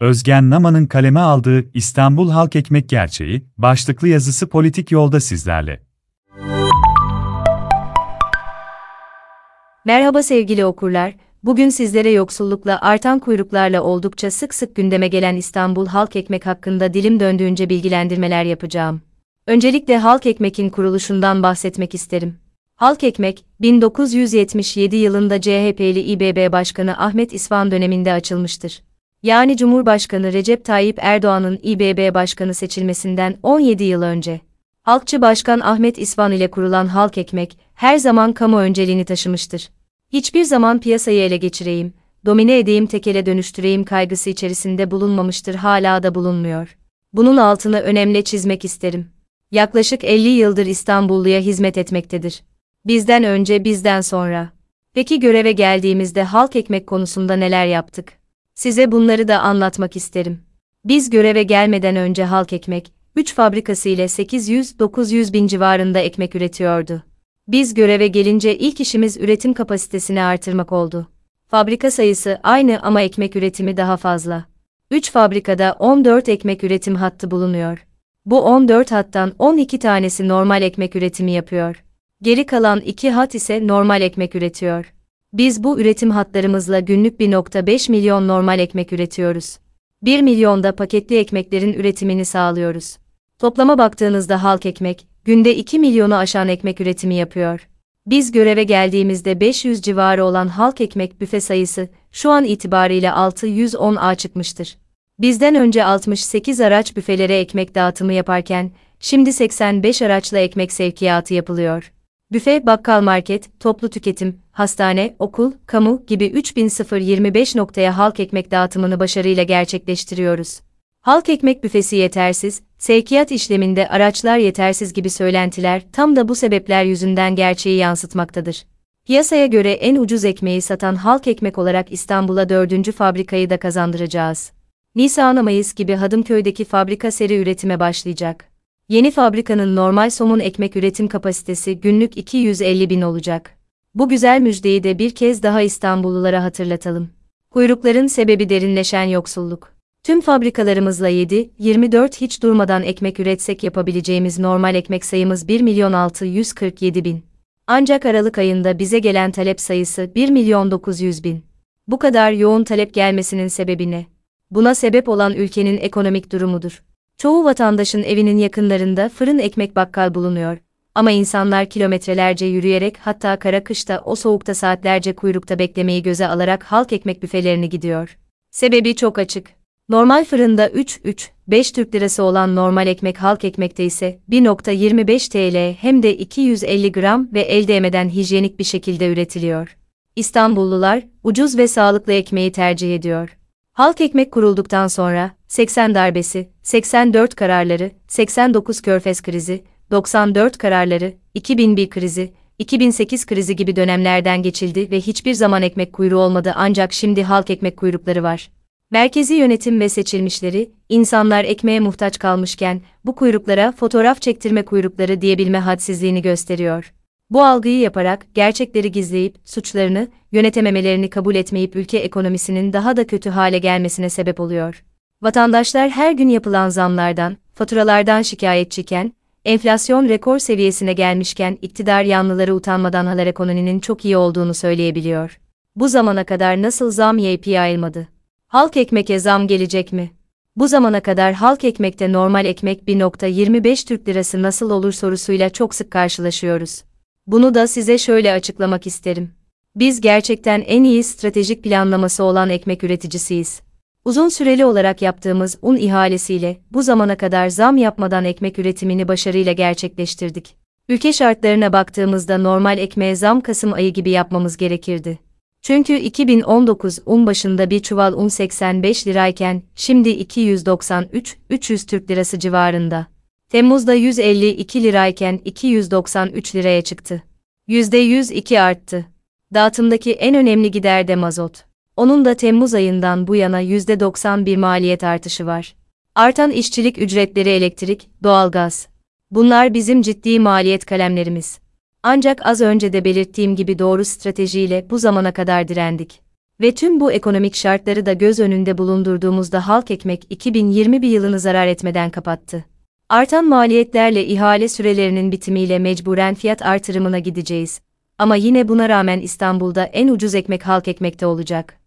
Özgen Naman'ın kaleme aldığı İstanbul Halk Ekmek Gerçeği başlıklı yazısı politik yolda sizlerle. Merhaba sevgili okurlar, bugün sizlere yoksullukla artan kuyruklarla oldukça sık sık gündeme gelen İstanbul Halk Ekmek hakkında dilim döndüğünce bilgilendirmeler yapacağım. Öncelikle Halk Ekmek'in kuruluşundan bahsetmek isterim. Halk Ekmek, 1977 yılında CHP'li İBB Başkanı Ahmet İsvan döneminde açılmıştır. Yani Cumhurbaşkanı Recep Tayyip Erdoğan'ın İBB Başkanı seçilmesinden 17 yıl önce. Halkçı Başkan Ahmet İsvan ile kurulan Halk Ekmek, her zaman kamu önceliğini taşımıştır. Hiçbir zaman piyasayı ele geçireyim, domine edeyim tekele dönüştüreyim kaygısı içerisinde bulunmamıştır hala da bulunmuyor. Bunun altını önemli çizmek isterim. Yaklaşık 50 yıldır İstanbulluya hizmet etmektedir. Bizden önce bizden sonra. Peki göreve geldiğimizde halk ekmek konusunda neler yaptık? Size bunları da anlatmak isterim. Biz göreve gelmeden önce halk ekmek, 3 fabrikası ile 800-900 bin civarında ekmek üretiyordu. Biz göreve gelince ilk işimiz üretim kapasitesini artırmak oldu. Fabrika sayısı aynı ama ekmek üretimi daha fazla. 3 fabrikada 14 ekmek üretim hattı bulunuyor. Bu 14 hattan 12 tanesi normal ekmek üretimi yapıyor. Geri kalan 2 hat ise normal ekmek üretiyor. Biz bu üretim hatlarımızla günlük 1.5 milyon normal ekmek üretiyoruz. 1 milyonda paketli ekmeklerin üretimini sağlıyoruz. Toplama baktığınızda halk ekmek, günde 2 milyonu aşan ekmek üretimi yapıyor. Biz göreve geldiğimizde 500 civarı olan halk ekmek büfe sayısı, şu an itibariyle 610 çıkmıştır. Bizden önce 68 araç büfelere ekmek dağıtımı yaparken, şimdi 85 araçla ekmek sevkiyatı yapılıyor. Büfe, bakkal market, toplu tüketim, hastane, okul, kamu gibi 3025 noktaya halk ekmek dağıtımını başarıyla gerçekleştiriyoruz. Halk ekmek büfesi yetersiz, sevkiyat işleminde araçlar yetersiz gibi söylentiler tam da bu sebepler yüzünden gerçeği yansıtmaktadır. Piyasaya göre en ucuz ekmeği satan halk ekmek olarak İstanbul'a dördüncü fabrikayı da kazandıracağız. Nisan-Mayıs gibi Hadımköy'deki fabrika seri üretime başlayacak. Yeni fabrikanın normal somun ekmek üretim kapasitesi günlük 250 bin olacak. Bu güzel müjdeyi de bir kez daha İstanbullulara hatırlatalım. Kuyrukların sebebi derinleşen yoksulluk. Tüm fabrikalarımızla 7-24 hiç durmadan ekmek üretsek yapabileceğimiz normal ekmek sayımız 1 milyon 647 bin. Ancak Aralık ayında bize gelen talep sayısı 1 milyon 900 bin. Bu kadar yoğun talep gelmesinin sebebi ne? Buna sebep olan ülkenin ekonomik durumudur. Çoğu vatandaşın evinin yakınlarında fırın ekmek bakkal bulunuyor. Ama insanlar kilometrelerce yürüyerek hatta kara kışta o soğukta saatlerce kuyrukta beklemeyi göze alarak halk ekmek büfelerini gidiyor. Sebebi çok açık. Normal fırında 3-3-5 Türk lirası olan normal ekmek halk ekmekte ise 1.25 TL hem de 250 gram ve el değmeden hijyenik bir şekilde üretiliyor. İstanbullular ucuz ve sağlıklı ekmeği tercih ediyor. Halk ekmek kurulduktan sonra 80 darbesi, 84 kararları, 89 körfez krizi, 94 kararları, 2001 krizi, 2008 krizi gibi dönemlerden geçildi ve hiçbir zaman ekmek kuyruğu olmadı ancak şimdi halk ekmek kuyrukları var. Merkezi yönetim ve seçilmişleri, insanlar ekmeğe muhtaç kalmışken, bu kuyruklara fotoğraf çektirme kuyrukları diyebilme hadsizliğini gösteriyor. Bu algıyı yaparak, gerçekleri gizleyip, suçlarını, yönetememelerini kabul etmeyip ülke ekonomisinin daha da kötü hale gelmesine sebep oluyor. Vatandaşlar her gün yapılan zamlardan, faturalardan şikayetçiyken, enflasyon rekor seviyesine gelmişken iktidar yanlıları utanmadan haler ekonominin çok iyi olduğunu söyleyebiliyor. Bu zamana kadar nasıl zam yiyip yayılmadı? Halk ekmeke zam gelecek mi? Bu zamana kadar halk ekmekte normal ekmek 1.25 Türk lirası nasıl olur sorusuyla çok sık karşılaşıyoruz. Bunu da size şöyle açıklamak isterim. Biz gerçekten en iyi stratejik planlaması olan ekmek üreticisiyiz. Uzun süreli olarak yaptığımız un ihalesiyle bu zamana kadar zam yapmadan ekmek üretimini başarıyla gerçekleştirdik. Ülke şartlarına baktığımızda normal ekmeğe zam Kasım ayı gibi yapmamız gerekirdi. Çünkü 2019 un başında bir çuval un 85 lirayken şimdi 293-300 Türk lirası civarında. Temmuz'da 152 lirayken 293 liraya çıktı. %102 arttı. Dağıtımdaki en önemli gider de mazot. Onun da Temmuz ayından bu yana %91 maliyet artışı var. Artan işçilik ücretleri elektrik, doğalgaz. Bunlar bizim ciddi maliyet kalemlerimiz. Ancak az önce de belirttiğim gibi doğru stratejiyle bu zamana kadar direndik. Ve tüm bu ekonomik şartları da göz önünde bulundurduğumuzda halk ekmek 2021 yılını zarar etmeden kapattı. Artan maliyetlerle ihale sürelerinin bitimiyle mecburen fiyat artırımına gideceğiz. Ama yine buna rağmen İstanbul'da en ucuz ekmek halk ekmekte olacak.